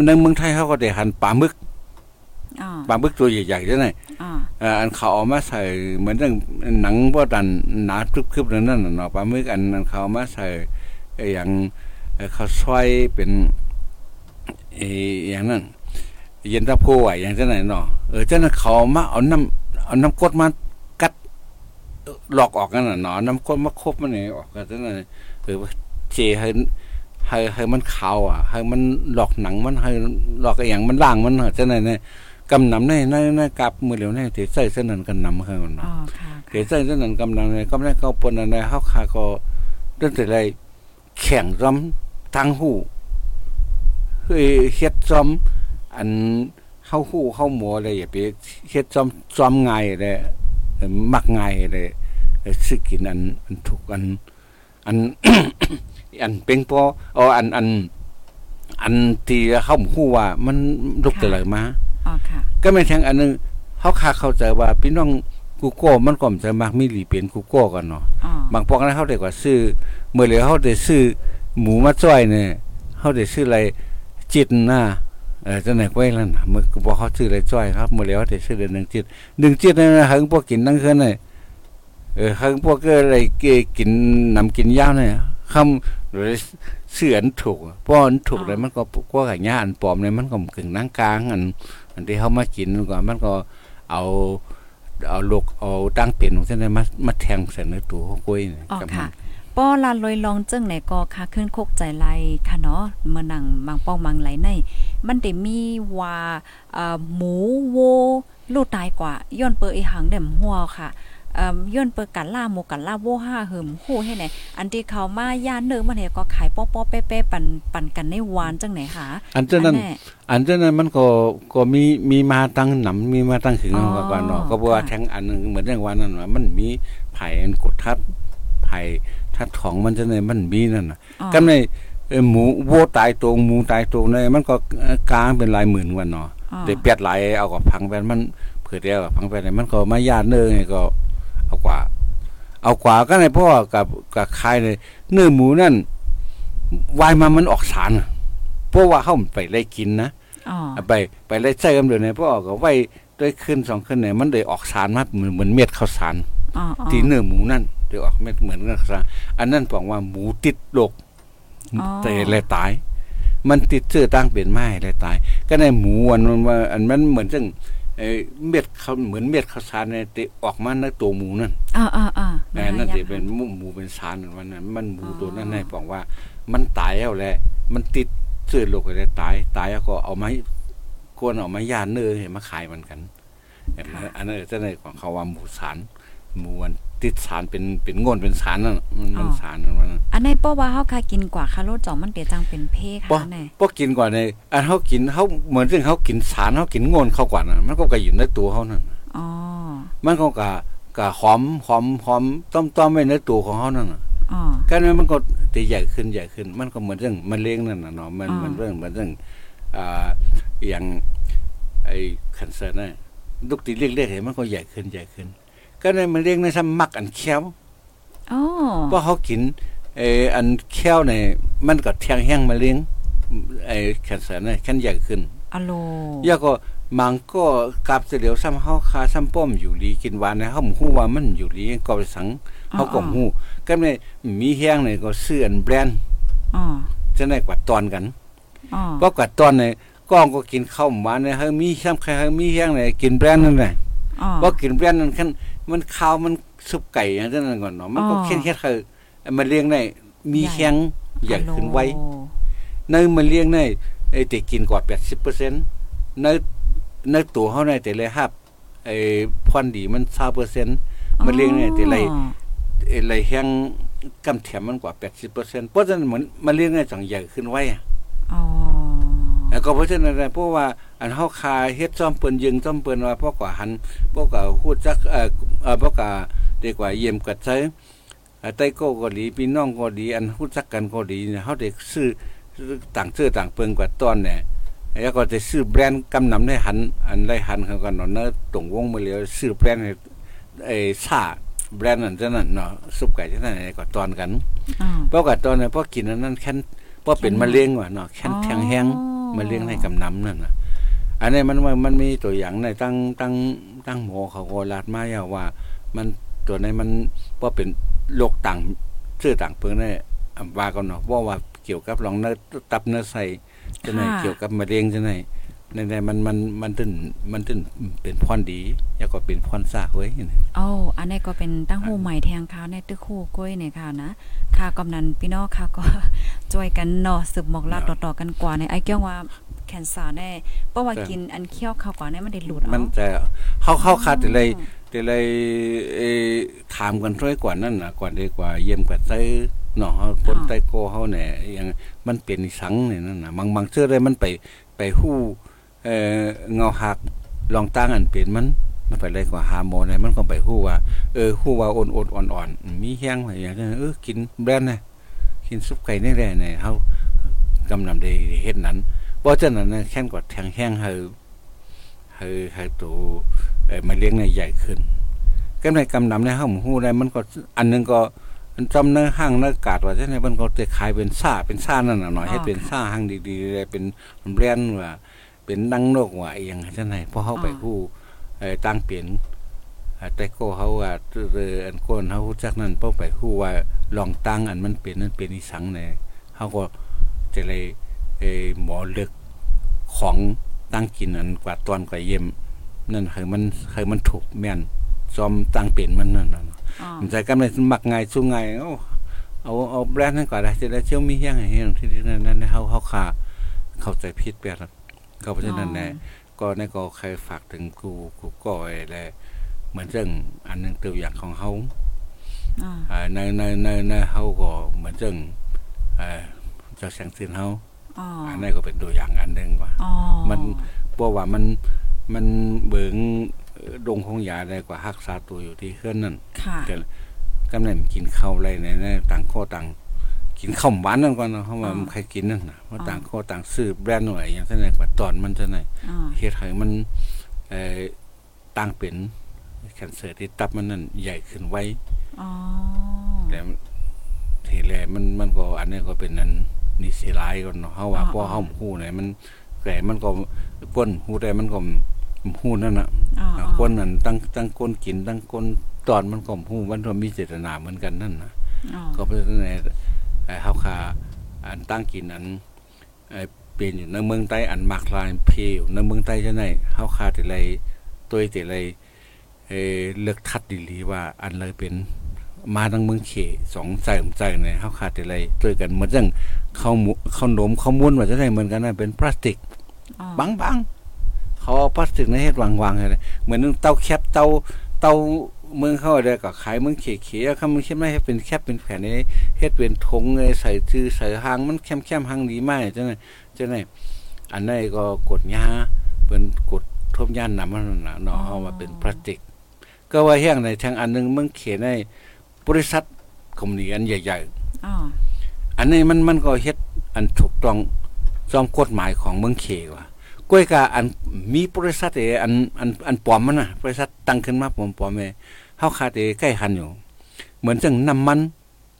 S4: ในเมืองไทยเขาก็ได้หันปลาหมึก
S3: อ๋อ
S4: ปลาหมึกตัวใหญ่ๆจังได๋
S3: อ๋อ
S4: เอ่ออันเขาเอามาใส่เหมือนจังหนังบ่ดันหนาทึบๆนั่นน่ะเนาะปลาหมึกอันอันเขาเอามาใส่ไอ้หยังเอ่อข้าวซอยเป็นไอ้อย่างนั้นเย็นตาโพอะอย่างจังไหนเนาะเออจังนั้นเขาเอามาเอาน้ำเอาน้ำกรดมากัดเอ่อหลอกออกกันน่ะเนาะน้ำกรดมาคบมันนี่ออกกันจังนั้นเออเจให้ให้ให้มันขาวอะให้มันหลอกหนังมันให้หลอกไอ้หยังมันล่างมันน่ะจังไหนเนี่ย กำนำในในในกับมือเหลียวในที่ใส่เส้นนั้นกันนำเขา
S3: อ๋อ
S4: เนาะ
S3: ค่ะ
S4: ที่ใส่เส้นนั้นกำนำในกำในเขาปนในเฮาคาก็ตั้งแต่ไรแข่งซ้อมทางหูเฮ้ยเฮ็ดซ้อมอันเฮาหูเฮาหมออะไรอย่าไปเฮ็ดซ้อมซ้อมง่ายเลยเอ่อมักง่ายเลยเอ่อสิกินอันอันถูกอัน อันอันเป็งปออ๋ออันอัน อันที่เฮาหูว่ามันลุกแต่ไหลมา
S3: อ๋อค่ะ
S4: ก็ไม่นแทงอันหนึงเขาคาเข้าใจว่าพี่น้องกูโก้มันก็จะมักมีหลีเปลี่ยนกูโก้กันเนาะ
S3: อ๋อบา
S4: งปอกนั้นเขาได้กว่าซื้อเมื่อเหลือเขาได้ซื้อหมูมาจ้อยเนี่ยเขาได้ซื้ออะไรจิตหน้าเออจะไหนไว้แล้วนะเมื่อกูบอกเขาซื้ออะไรจ้อยครับเมื่อเหลือเขาได้ซื้อเดือนหนึ่งจิตหนึ่งจิตนั่นนะเฮงพวกกินนั่งคืนเนี่ยเออเฮงพวกก็อะไรเกกินนำกินยาวเนี่ยคำหรือเสื่ออันถูกป้ออันถูกเลยมันก็พวกอย่างเงี้ยอันปลอมเลยมันก็กึ่งนั่งกลางอัน อันที่เขามากินก่อนมันก็เอาเอาลูกเอาตั้งเป็นของเส้นมามาแทงใส่ในตัวเขากุ้ยนี่
S3: อ๋อ
S4: กับ
S3: ค่ะ
S4: มัน
S3: ป้อลาลอยลองจึงไหนก็ค่ะขึ้นโคกใจไหลค่ะเนาะเมื่อนังมังป้องมังไหลใน มันได้มีว่าเอ่อหมูโวลูกตายกว่าย้อนเปออีหังเด่มหัวค่ะเอ่อ ย้อนเปอกันล่าหมูกันล่าโวห้าเหิมโหให้ไหนอันที่เขามาย่านเนื้อมันเนี่ยก็ขายป้อป้อๆเป๊ะๆปันปันกันในวานจังไหนคะ
S4: อันเจ้านั้น
S3: แอั
S4: นเจ้านั้นมันก็ก็มีมีมาตั้งหนำมีมาตั้งขึง
S3: อ๋อ
S4: เอาก่อนเนาะก็บอกว่า
S3: ค่ะ
S4: แทงอันหนึงเหมือนอย่างวันนั้นว่ามันมีไผ่อันกดทับไผ่ทัดของมันจะในมันมีนั่นน่ะ
S3: อ๋อ
S4: ก็ในเอ่อหมูวัวตายตัวหมูตายตัวในมันก็เอ่อกลางเป็นหลายหมื่นวันเนาะ
S3: อ๋อ
S4: เดี๋ยวเปียดหลายเอากับพังไปมันเผื่อเดียวกับพังไปเนี่ยมันก็มาญาติเนื้อไงก็ เอากว่า เอากว่าก็ในพ่อกับกับใครเลยเนื้อหมูนั่นวายมามันออกสารอะเพราะว่าเขาไปไล่กินนะ
S3: อ๋อ
S4: ไปไปไล่ใส่กันเดี๋ยวนี้พ่อก็ไว้ด้วยขึ้นสองขึ้นเนี่ยมันเลยออกสารมาเหมือนเหมือนเม็ดข้าวสาร
S3: อ๋ออ๋อ
S4: ที่เนื้อหมูนั่นเดี๋ยวออกเม็ดเหมือนข้าวสารอันนั้นบอกว่าหมูติดโรค
S3: อ๋อ
S4: แต่เลยตาย มันติดเชื้อตั้งเป็นไม้เลยตาย ก็ในหมูอันมันว่าอันมันเหมือนจัง เอ่อเม็ดเขาเหมือนเม็ดข้าวสารเนี่ยที่ออกมาในตัวหมูนั่น
S3: อ๋ออ๋ออ๋อ
S4: แม่นั่นสิเป็นหมูหมูเป็นสารวันนั้น มันหมูตัวนั้นให้บอกว่า มันตายแล้วแหละ มันติดเชื้อโรคเลยตาย ตายแล้วก็เอาไม้กวนเอาไม้ย่านเนื้อให้มาขายมันกันเห็นไหมอันนั้นจะในของเขาว่าหมูสาร หมูมันติดสารเป็นเป็นงนเป็นสารนั่นมันมันสารนั่นวันนั้น
S3: อันในป้อว่าเฮาคากินกว่าคาโลจ่องมันเตียจังเป็นเพ
S4: บ่
S3: ค่ะแน่
S4: บ่กินก่อนในอันเขากินเขาเหมือนซึ่งเขากินสารเขากินงนเข้ากว่านั่นมันก็กระยินในตัวเขานั่น
S3: อ๋อ
S4: มันก็กะกะหอมหอมหอมต้มต้มไว้ในตัวของเขานั่นน่ะ
S3: อ๋อ
S4: การนั้นมันก็ตีใหญ่ขึ้นใหญ่ขึ้น มันก็เหมือนเรื่องมันเลี้ยงนั่นน่ะเนาะมัน
S3: อ่ามั
S4: มันเรื่องเหมือนเรื่องอ่าอย่างไอ้คันเซอร์น่ะลูกตีเล็กๆเห็นมันก็ใหญ่ขึ้นใหญ่ขึ้น ก็ในมันเลี้ยงในซ้ำมักอันเคี้ยว
S3: อ๋อ
S4: เพราะเขากินไอ้อันเคี้ยวเนี่ยมันก็แทงแห้งมาเลี้ยงไอ้คันเซอร์น่ะขั้นใหญ่ขึ้น
S3: อะโล
S4: ยาก็มังก็กลับเสียเดียวซ้ำเฮาคาซ้ำป้อมอยู่ลีกินหวานนะเฮาฮู้ว่ามันอยู่ลีก็ไปสังเฮาก็ฮู้ก็ในมีแห้งนี่ก็ซื้ออันแบรนด์
S3: อ๋อ
S4: จะได้กว่าตอนกัน
S3: อ๋อ
S4: เพราะกว่าตอนนี่ก้องก็กินข้าวหวานเนี่ยเฮามีซ้ำใครเฮามีแห้งนี่กินแบรนด์นั่นแหละ
S3: อ๋อ
S4: บ่กินแบรนด์นั่นคัน มันข้าวมันซุปไก่อย่างนั้นก่อนเนาะมันก็
S3: อ๋อ
S4: เค็นเฮ็ดคือมันเลี้ยงได้มีแห้งใหญ่ขึ้นไว
S3: อะโล
S4: ในมันเลี้ยงในไอ้ที่กินกว่า80%ในในตัวเฮาในแต่ละฮับไอ้พรดีมัน20%มันเลี้ยงในแต่ละ
S3: อ๋อ
S4: ไอ้ไรแห้งกำเทียมมันกว่า80%เพราะฉะนั้นเหมือนมันเลี้ยงในจังใหญ่ขึ้นไว้อะ
S3: อ๋อ
S4: แล้วก็เพราะฉะนั้นนะเพราะว่าอันเฮาคาเฮ็ดซ่อมเปิ้นยิงซ่อมเปิ้นว่าเพราะกว่าหันเพราะกว่าฮู้จักเอ่อเอ่อเพราะกว่าดีกว่าเยี่ยมกัดใช้เอ่อไต้โก้ก็ดีพี่น้องก็ดีอันฮู้จักกันก็ดีเนี่ยเฮาได้ซื้อต่างซื้อต่างเปิงกว่าตอนเนี่ยแล้วก็จะซื้อแบรนด์กำนำได้หัน อันได้หันเขาก็นอนเนอะตรงวงมาแล้วซื้อแบรนด์ให้ไอ้ซ่าแบรนด์นั่นจังนั้นเนาะซุปไก่จังนั้นก็ตอนกัน
S3: อ๋อ
S4: เพราะก็ตอนนั้นพอกินอันนั้นแค่นพอเป็นมะเร็งว่ะเนาะแค่นแทงแห้ง
S3: อ๋อ
S4: มะเร็งในกำน้ำนั่นน่ะ อันนี้มันมันมันมีตัวอย่างในตั้งตั้งตั้งหมอเขาก็ลาดมาอย่าว่า มันตัวในมันว่าเป็นโรคต่างชื่อต่างเพิ่นได้อำว่ากันเนาะว่าว่าเกี่ยวกับรองเนื้อตับเนื้อใส่จะไหนเกี่ยวกับมะเร็งจะไหน ในในมันมันมันตึนมันตึนเป็นพรดีแล้วก็เป็นพรซากเว้ย
S3: โอ้อันนี้ก็เป็นตั้งหูใหม่แทงข้าวในตึกคู่กล้วยในข่าวนะค่ะกำนันพี่น้องค่ะก็ช่วยกันเนาะสืบหมอกลาดต่อๆกันกว่าในไอ้เกี้ยวว่าแคนเซอร์แน่เพราะว่ากินอันเคี้ยวข้าวก่อนเนี่ยมันได้หลุดเอา
S4: มันจะเข้าเข้าคาดแต่เลยแต่เลยเอ่อถามกันช่วยกว่านั่นน่ะก่อนดีกว่าเยี่ยมกว่าไต้เนาะเฮาคนไต้โกเฮาเนี่ยยังมันเป็นนิสังเนี่ยนั่นน่ะบางบางเชื่อเลยมันไปไปฮู้ เอ่อเงาหักลองตั้งอันเป็นมันมันไปเลยกว่าฮาร์โมนเนี่ยมันก็ไปฮู้ว่าเออฮู้ว่าอ่อนๆอ่อนๆมีแห้งว่าอย่างนั้นเออกินแบรนด์น่ะกินซุปไก่นี่แหละเนี่ยเฮากำลังได้เฮ็ดนั้นเพราะฉะนั้นน่ะแค่นกว่าแทงแห้งเฮาให้ให้ตัวเอ่อมาเลี้ยงในใหญ่ขึ้นก็ในกำนำในห้องหู้ได้มันก็อันหนึงก็มันจำเนื้อห้างเนื้อกาดว่าใช่ไหมมันก็จะขายเป็นซ่าเป็นซ่านั่นน่ะหน่อยให้เป็นซ่าห้างดีๆเลยเป็นแบรนด์ว่า เป็นดังโลกว่าอหยังใช่ไหมเพราะเขาไปฮู้เอ่อตั้งเปลี่ยนเอ่อแต่ก็เขาว่าเอออันก้นเขารู้จักนั่นเพราะไปฮู้ว่าลองตั้งอันมันเป็นนั่นเป็นอีสังเนี่ยเขาก็จะเลยเอ่อหมอเลือกของตั้งกินอันกว่าตอนกว่าเยี่ยมนั่นคือมันคือมันถูกแม่นซอมตั้งเป็นมันนั่นน่ะ
S3: อ๋อ
S4: มันใจกันเลยมักง่ายสู้ง่ายเอาเอาเอาแบรนด์นั้นก่อนได้จะได้เชี่ยวมีเฮียงให้เฮียงที่นั่นนั่นเฮาเฮาขาเข้าใจผิดไปแล้ว ก็เพราะฉะนั้นแหละก็นั่นก็ใครฝากถึงกูกูก็ไอ้แหละเหมือนเรื่องอันหนึงตัวอย่างของเฮา
S3: อ๋อ
S4: อ่าในในในในเฮาก็เหมือนเรื่องเอ่อเจ้าแสงสินเฮา
S3: อ๋อ
S4: อันนั้นก็เป็นตัวอย่างอันหนึงว่า
S3: อ๋อ
S4: มันเพราะว่ามันมันเบิงเอ่อดงของยาได้กว่ารักษาตัวอยู่ที่เคลื่อนนั่น
S3: ค่ะ
S4: ก็กำเนิดกินข้าวอะไรในในต่างข้อต่าง กินข้าวหวานนั่นก่อนเนาะเพราะว่ามันใครกินนั่นนะเพราะต่างข้อต่างซื้อแบรนด์หน่อยอย่างเท่าไหร่กว่าตอนมันเท่าไหร่
S3: อ๋อ
S4: เฮ็ดให้มันเอ่อต่างเป็นแคนเซอร์ที่ตับมันนั่นใหญ่ขึ้นไว
S3: อ๋อ
S4: แต่ทีแรกมันมันก็อันนี้ก็เป็นนั้นนี่สิหลายก่อนเนาะเฮาว่าพอเฮาฮู้เนี่ยมันแต่มันก็ก้นฮู้ได้มันก็ฮู้นั่นน่ะ
S3: อ๋อ
S4: อ่าคนนั้นตั้งตั้งคนกินตั้งคนตอนมันก็ฮู้มันก็มีเจตนาเหมือนกันนั่นน่ะ
S3: อ๋อ
S4: ก็เพราะฉะนั้นเนี่ยไอ้ เฮาคาอันตั้งกินอันไอ้เป็นอยู่ในเมืองใต้อันมากลายเพอยู่ในเมืองใต้จังได๋เฮาคาแต่ไรตัวแต่ไรเอ่อเลือกทัดดีหลีว่าอันเลยเป็นมาทางเมืองเขสองใจผมใจเนี่ยเฮาคาแต่ไรตัวกันเหมือนจังข้าวหมูข้าวหนมข้าวม้วนว่าจะได้เหมือนกันนะเป็นพลาสติก
S3: อ๋อ
S4: บางๆเขาเอาพลาสติกในเฮ็ดวางๆให้เลยเหมือนเตาแคบเตาเตา เมืองเข้าได้ก็ขายเมืองเขๆเขามันคิดไม่ให้เป็นแคบเป็นแผ่นนี้เฮ็ดเป็นธงเลยใส่ชื่อใส่หางมันแคมๆหางดีมากจังได๋จังได๋อันนั้นก็กดยาเป็นกดทบยานนำมันน่ะเนาะเอามาเป็นพลาสติก ก็ว่าแห้งในทางอันหนึงเมืองเขียในบริษัทคอมพานีอันใหญ่ๆ
S3: อ๋อ
S4: อันนี้มันมันก็เฮ็ดอันถูกต้องจอมกฎหมายของเมืองเขว่ะก้อยกาอันมีบริษัทเออันอันอันปลอมมันน่ะบริษัทตั้งขึ้นมาปลอมๆเอ เฮาคาดเอใกล้หันอยู่ เหมือนจังน้ำมัน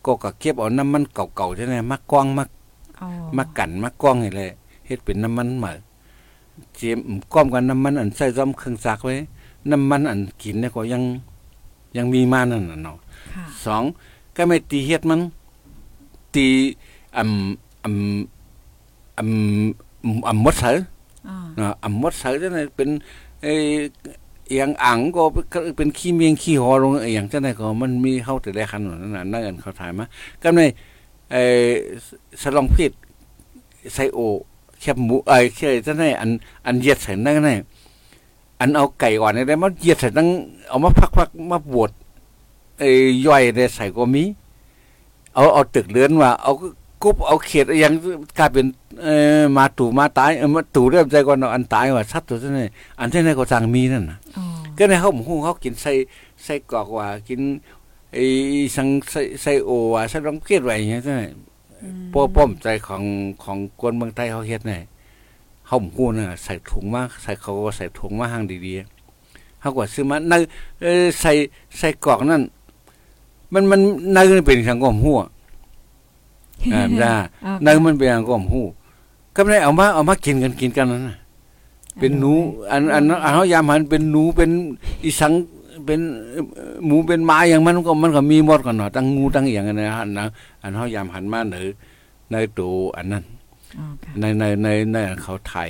S4: ก็ก็เก็บเอาน้ำมันเก่าๆใช่ไหมมากองมา
S3: อ๋อ
S4: มากันมากองให้แหละเฮ็ดเป็นน้ำมันใหม่เจียมก้อมกันน้ำมันอันใส่ซ้อมเครื่องจักรไว้ น้ำมันอันกินเนี่ยก็ยังยังมีมานั่นน่ะเนาะ
S3: ค่ะ
S4: สองก็ไม่ตีเฮ็ดมัน ตีอำอำอำอำมดเสือ
S3: อ๋อ
S4: เนาะอำมดเสือจังได๋เป็นเอ้ เอียงอ่างก็เป็นขี้เมียงขี้หอลงเอหย่างจังได๋ก็มันมีเฮาแต่ได้คันนั้นน่ะนั่นกันเขาถ่ายมาก็ในเอ้สลองพิษไซโอแคบหมูเอ้ยเคยจังได๋อันอันเย็ดใส่นั่นไงอันเอาไก่อ่อนได้มาเย็ดใส่ตั้งเอามาพักๆมาบวชเอ้ย่อยได้ใส่ก็มีเอาเอาตึกเรือนว่าเอา กุบเอาเขตอหยังกลายเป็นเอ่อมาตู่มาตายเออมาตู่เริ่มใจก่อนเนาะอันตายว่าสัตว์ตัวนั้นอันที่ไหนก็สั่งมีนั่นน่ะ
S3: อ๋อ
S4: ก็ในเฮาหมู่เขากินใส่ใส่กรอกว่ากินไอ้สังใส่ใส่โอว่าใส่ลองเกลียดไว้อย่างเงี้ยใช่ไหม
S3: อืม
S4: ป้อป้อมใจของของคนเมืองไทยเขาเฮ็ดนี่เฮาหมู่น่ะใส่ถุงมาใส่เขาก็ใส่ถุงมาหางดีๆเฮาก็ซื้อมาในเอ่อใส่ใส่กรอกนั่นมันมันในเป็นสังคมหัว อ่าจ้า
S3: อ๋อ
S4: ในมันเป็นสังคมหูก็ไม่ได้เอามาเอามากินกันกินกันนั่นน่ะเป็นหนู อันอันอันเฮายามหันเป็นหนูเป็นอีสังเป็นเอ่อหมูเป็นหมาอย่างมันก็มันก็มีหมดกันเนาะตั้งงูตั้งอย่างนั้นนะฮะนะอันเฮายามหันมาในในตัวอันนั้น
S3: อ๋อค่ะ
S4: ในในในในเขาถ่าย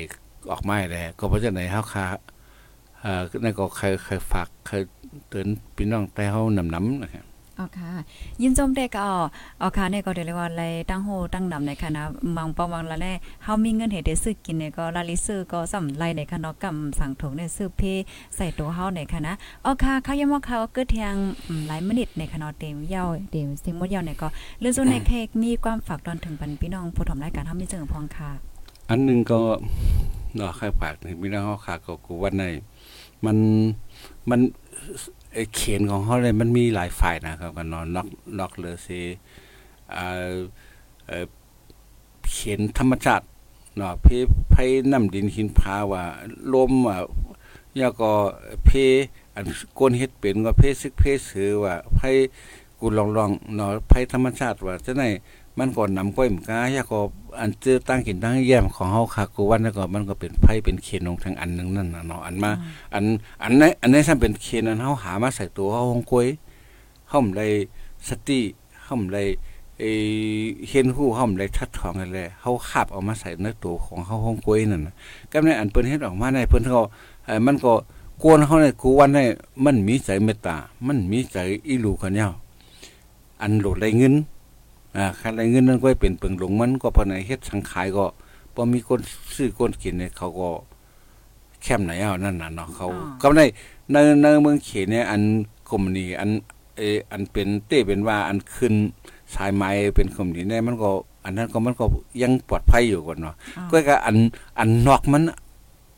S4: ออกมาแล้วก็เพราะฉะนั้นเฮาคาเอ่อนั่นก็เคยเคยฝากเคยเตือนพี่น้องแต่เฮานำนำนะครับ
S3: อ๋อค่ะ ยินจมเด็กก็อ๋อค่ะเนี่ยก็เดี๋ยวเรียกว่าอะไรตั้งโหตั้งนำในคณะบางปองบางละแน่เฮามีเงินเฮ็ดได้ซื้อกินเนี่ยก็ลาลิซื้อก็สำไรในคณะกำสั่งถุงเนี่ยซื้อเพใส่ตัวเฮาในคณะอ๋อค่ะเขายังว่าเขาเกิดเทียงหลายมินิในคณะเต็มยาวเต็มสิหมดยาวเนี่ยก็เรื่องส่วนในเค้กมีความฝากตอนถึงปันพี่น้องผู้ทำรายการเฮามีเจอพองค่ะ
S4: อันหนึงก็เนาะใครฝากนี่พี่น้องเฮาคาก็กูว่าในมันมัน เขียนของเฮาเลยมันมีหลายฝ่ายนะครับก็เนอนนอกนอกเลยสิเอ่อเขียนธรรมชาติเนาะเพไผน้ำดินหินพาว่าลมอะแล้วก็เพอันก้นเฮ็ดเป็นก็เพซึกเพสือว่าไผกูลองลองเนาะไผธรรมชาติว่าจะไหน มันก็นำก้อยหมกาแล้วก็อันเจอตั้งกินตั้งแย้มของเฮาคากูวันแล้วก็มันก็เป็นไผเป็นเขียนลงทางอันหนึงนั่นน่ะเนาะอันมา อันอันไหนอันไหนซั่นเป็นเคนอันเฮาหามาใส่ตัวเฮาฮงกวยเฮาได้สติเฮาได้เอเห็นฮู้เฮาได้ทัดทองนั่นแหละเฮาคาบเอามาใส่ในตัวของเฮาฮงกวยนั่นน่ะก็ในอันเพิ่นเฮ็ดออกมาในเพิ่นก็เอ่อมันก็กวนเฮาในกูวันในมันมีใจเมตตา มันมีใจอีหลูกันยาวอันโหลดได้เงิน อ่าคันได้เงินนั้นก็เป็นเปิงหลงมันก็เพนในเฮ็ดสังขายก็บ่มีคนซื้อคนกินเนี่ยเขาก็แคมไหนเอานั่นน่ะเนาะเขา
S3: อ่า
S4: ก็ในในในเมืองเขตเนี่ยอันคอมนีอันเอออันเป็นเต้เป็นว่าอันขึ้นสายไม้เป็นคอมนีเนี่ยมันก็ อันนั้นก็มันก็ยังปลอดภัยอยู่ก่อนเนาะ
S3: อ๋อ
S4: ก็ก็อันอันนอกมัน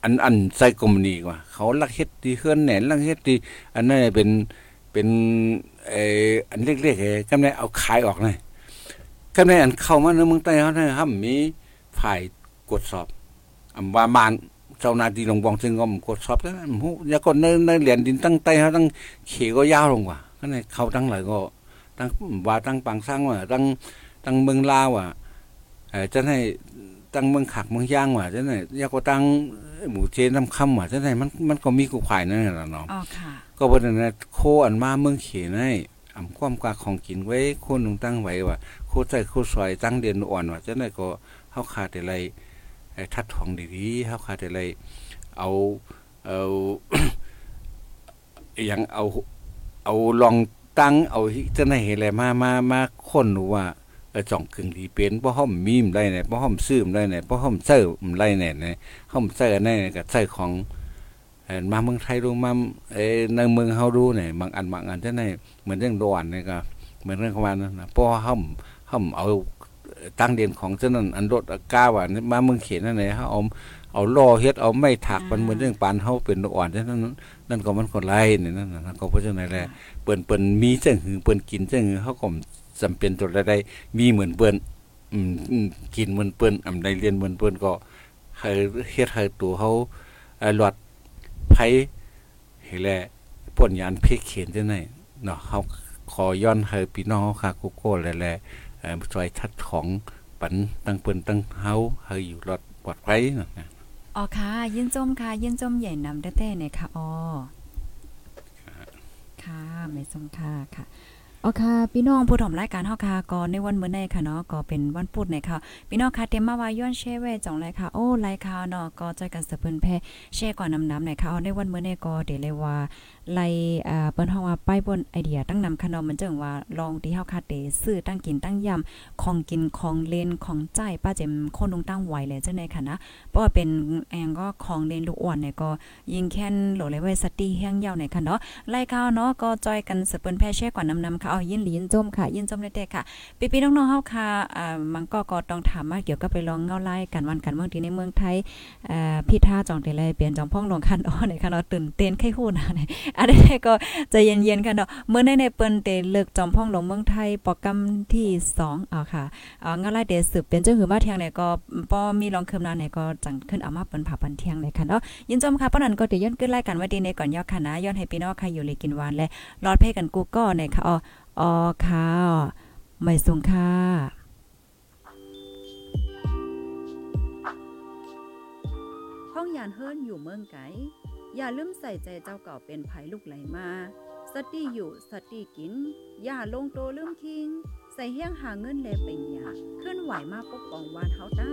S4: อันอันใส่คอมนีกว่าเขาลักเฮ็ดดีเฮือนแหนนลักเฮ็ดดีอันนั้นเป็นเป็นเอออันเล็กๆเอ้กำลังเอาขายออกเลย กำลังอันเข้ามาในเมืองใต้เขาเนี่ยครับมีฝ่ายกดสอบอำว่ามานเจ้าหน้าที่ลงบองซึ่งก็มกดสอบแล้วนะหูยาก็ในในเหรียญดินตั้งใต้เขาตั้งเขก็ยาวลงกว่าก็ในเขาตั้งหลายก็ตั้งว่าตั้งปังสร้างว่าตั้งตั้งเมืองลาวอะเออจะให้ตั้งเมืองขักเมืองย่างว่าจะไหนยาก็ตั้งหมู่เจน้ำคำว่าจะไหนมันมันก็มีกูขายนั่นแหละเนาะ
S3: อ๋อค่ะ
S4: ก็บ่ได้นะโคอันมาเมืองเขนให้อำความกาของกินไว้โคนลงตั้งไว้ว่าโคใจโคซอยตั้งเดือนอ่อนว่าจะไหนก็เฮาขาดแต่ไรไอ้ทัดทองดีๆเฮาขาดแต่ไรเอาเอาอหยังเอาเอาลองตั้งเอาจะไหนเห็นอะไรมามามาคนดูว่าจ่องกึ่งดีเป็นบ่ฮ้อมมีมได้ไหนบ่ฮ้อมซื้อมได้ไหนบ่ฮ้อมเซอร์มได้ไหนนะฮ้อมเซอร์ได้ไหนก็ใส่ของเอ่อมาเมืองไทยดูมาเออในเมืองเฮาดูเนี่ยบางอันบางอันจะไหนเหมือนเรื่องดวนนี่ก็เหมือนเรื่องประมาณนั้นนะเพราะว่า เฮาเฮาเอาตั้งเด่นของเจ้านั้นอันรถกาว่านี่มาเมืองเขตนั่นแหละเฮาเอาเอาล่อเฮ็ดเอาไม้ถักมันเหมือนเรื่องปานเฮาเป็นอ่อนฉะนั้นนั่นก็มันก็ไล่นี่นั่นน่ะก็เพราะฉะนั้นแหละเปิ้นเปิ้นมีจังหือเปิ้นกินจังหือเฮาก็จำเป็นตัวใดๆมีเหมือนเปิ้นอืมอืมกินเหมือนเปิ้นอำใดเรียนเหมือนเปิ้นก็ให้เฮ็ดให้ตัวเฮาเอ่อหลอดไผเฮแลป่นยานเพกเขียนจังได๋เนาะเฮาขอย้อนให้พี่น้องเฮาค่ะโกโก้แลๆเอ่อช่วยทัดของปันตั้งเปิ้นตั้งเฮาให้อยู่รอดปลอดภัยนะ
S3: อ๋อค่ะ ยินจมค่ะ ยินจมใหญ่นำแต้ๆเนี่ยค่ะอ๋อค่ะไม่สมค่ะค่ะ อ๋อค่ะพี่น้องผู้ถมรายการเฮาค่ะก็ในวันมื้อนี้ค่ะเนาะก็เป็นวันพุธเนี่ยค่ะพี่น้องค่ะเต็มมาว่าย้อนแชร์ไว้จ่องเลยค่ะโอ้ไลค์ค่ะเนาะก็ใจกันสะเพิ่นแพ่แชร์ก่อนนำๆหน่อยค่ะเอาในวันมื้อนี้ก็เดี๋ยวเลยว่าไล่อ่าเปิ้นเฮาว่าป้ายบนไอเดียตั้งนำขนมมันจังว่าลองที่เฮาคาเตซื้อตั้งกินตั้งยำของกินของเล่นของใจป้าเจมคนลงตั้งไหวเลยจังได๋ค่ะนะเพราะว่าเป็นแองก็ของเล่นลูกอ้วนเนี่ยก็ยิงแค่นโหลเลยไว้สติแห้งยาวหน่อยค่ะเนาะไล่ข่าวเนาะก็จอยกันสเปิ้นแพ่แช่ก่อนนำๆค่ะเอายินหลียินจมค่ะ ยินจมเด็กๆค่ะพี่ๆน้องๆเฮาค่ะอ่ามันก็ก็ต้องถามมาเกี่ยวกับไปลองเงาไล่กันวันกันเมืองที่ในเมืองไทยอ่าพี่ท่าจองเตเลยเปลี่ยนจอมพ่องลงคันอ้อนี่ค่ะเนาะตื่นเต้นไข้ฮู้นะเนี่ยอันนี้ก็ใจเย็นๆค่ะเนาะเมื่อในในเปิ้นเตเลิกจอมพ่องลงเมืองไทยโปรแกรมที่2อ่าค่ะอ่างาลายเดสืบเป็นเจ้าหือว่าเที่ยงเนี่ยก็ป้อมีรองเคืมนานี่ยก็จังขึ้นเอามาเปิ้นผ่าปันเที่ยงเลยค่ะเนาะยินจมค่ะป้อนั้นก็เดี๋ยวย้อนขึ้นรายการไว้ดีในก่อนย่อค่ะนะย้อนให้พี่น้องค่ะอยู่เลยกินหวานและรอดเพ่กันกูก็เนี่ยค่ะอ๋อ
S5: ออค่ะไม่สูงค่ะ
S3: ห้องยานเฮิรนอยู่เมืองไกอย่าลืมใส่ใจเจ้าเก่าเป็นภัยลูกไหลมา สติอยู่สติกิน อย่าลงโตลืมคิง ใส่เฮี้ยงหาเงินแลเป็นหยาเคลื่อนไหวมาปกป้องวานเฮาต้า